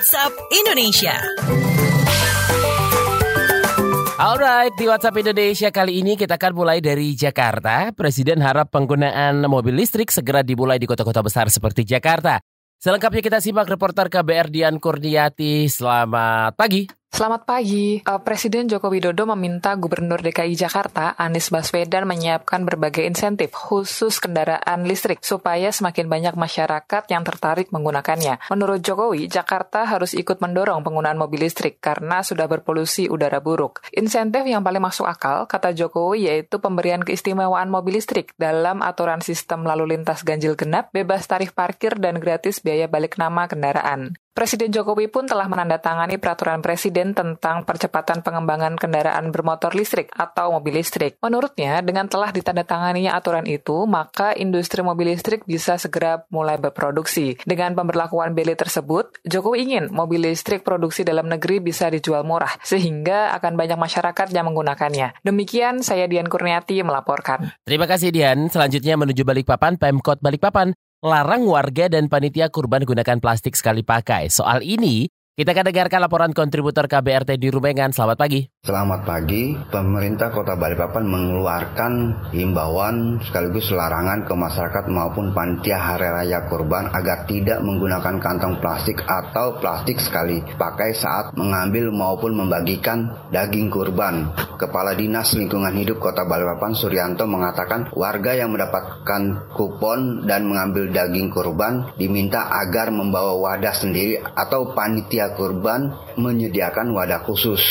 WhatsApp Indonesia. Alright, di WhatsApp Indonesia kali ini kita akan mulai dari Jakarta. Presiden harap penggunaan mobil listrik segera dimulai di kota-kota besar seperti Jakarta. Selengkapnya kita simak reporter KBR Dian Kurniati. Selamat pagi. Selamat pagi. Uh, Presiden Joko Widodo meminta Gubernur DKI Jakarta, Anies Baswedan menyiapkan berbagai insentif khusus kendaraan listrik supaya semakin banyak masyarakat yang tertarik menggunakannya. Menurut Jokowi, Jakarta harus ikut mendorong penggunaan mobil listrik karena sudah berpolusi udara buruk. Insentif yang paling masuk akal, kata Jokowi, yaitu pemberian keistimewaan mobil listrik dalam aturan sistem lalu lintas ganjil genap, bebas tarif parkir, dan gratis biaya balik nama kendaraan. Presiden Jokowi pun telah menandatangani peraturan presiden tentang percepatan pengembangan kendaraan bermotor listrik atau mobil listrik. Menurutnya, dengan telah ditandatanganinya aturan itu, maka industri mobil listrik bisa segera mulai berproduksi. Dengan pemberlakuan BELI tersebut, Jokowi ingin mobil listrik produksi dalam negeri bisa dijual murah, sehingga akan banyak masyarakat yang menggunakannya. Demikian, saya Dian Kurniati melaporkan. Terima kasih Dian. Selanjutnya menuju Balikpapan, Pemkot Balikpapan larang warga dan panitia kurban gunakan plastik sekali pakai. Soal ini, kita akan dengarkan laporan kontributor KBRT di Rumengan. Selamat pagi. Selamat pagi. Pemerintah Kota Balikpapan mengeluarkan himbauan sekaligus larangan ke masyarakat maupun panitia hari raya kurban agar tidak menggunakan kantong plastik atau plastik sekali pakai saat mengambil maupun membagikan daging kurban. Kepala Dinas Lingkungan Hidup Kota Balikpapan Suryanto mengatakan warga yang mendapatkan kupon dan mengambil daging kurban diminta agar membawa wadah sendiri atau panitia kurban menyediakan wadah khusus.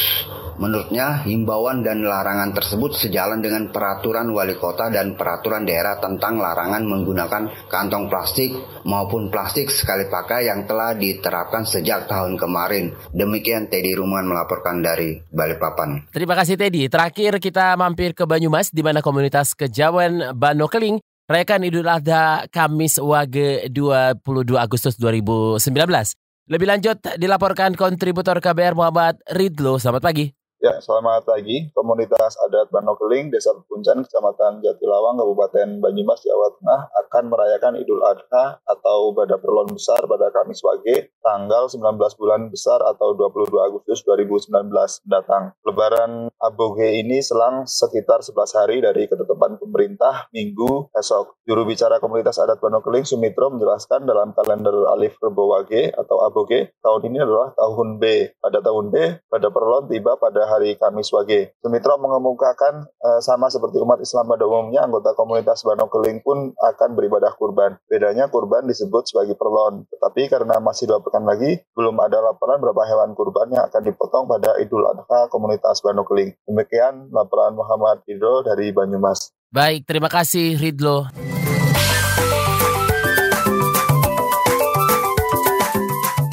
Menurutnya, himbauan dan larangan tersebut sejalan dengan peraturan wali kota dan peraturan daerah tentang larangan menggunakan kantong plastik maupun plastik sekali pakai yang telah diterapkan sejak tahun kemarin. Demikian Teddy Ruman melaporkan dari Balikpapan. Terima kasih Teddy. Terakhir kita mampir ke Banyumas di mana komunitas Kejawen Banokeling rayakan Idul Adha Kamis Wage 22 Agustus 2019. Lebih lanjut dilaporkan kontributor KBR Muhammad Ridlo. Selamat pagi. Ya, selamat pagi. Komunitas adat Banokeling, Desa Puncan, Kecamatan Jatilawang, Kabupaten Banyumas, Jawa Tengah akan merayakan Idul Adha atau Bada Perlon Besar pada Kamis Wage, tanggal 19 bulan besar atau 22 Agustus 2019 mendatang. Lebaran Aboge ini selang sekitar 11 hari dari ketetapan pemerintah minggu esok. Juru bicara komunitas adat Banokeling, Sumitro, menjelaskan dalam kalender Alif Rebo Wage atau Aboge, tahun ini adalah tahun B. Pada tahun B, Bada Perlon tiba pada hari Kamis Wage. Sumitro mengemukakan uh, sama seperti umat Islam pada umumnya, anggota komunitas Banokeling pun akan beribadah kurban. Bedanya kurban disebut sebagai perlon, tetapi karena masih dua pekan lagi, belum ada laporan berapa hewan kurban yang akan dipotong pada Idul Adha komunitas Banokeling. Demikian laporan Muhammad Ridho dari Banyumas. Baik, terima kasih Ridlo.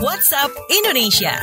WhatsApp Indonesia.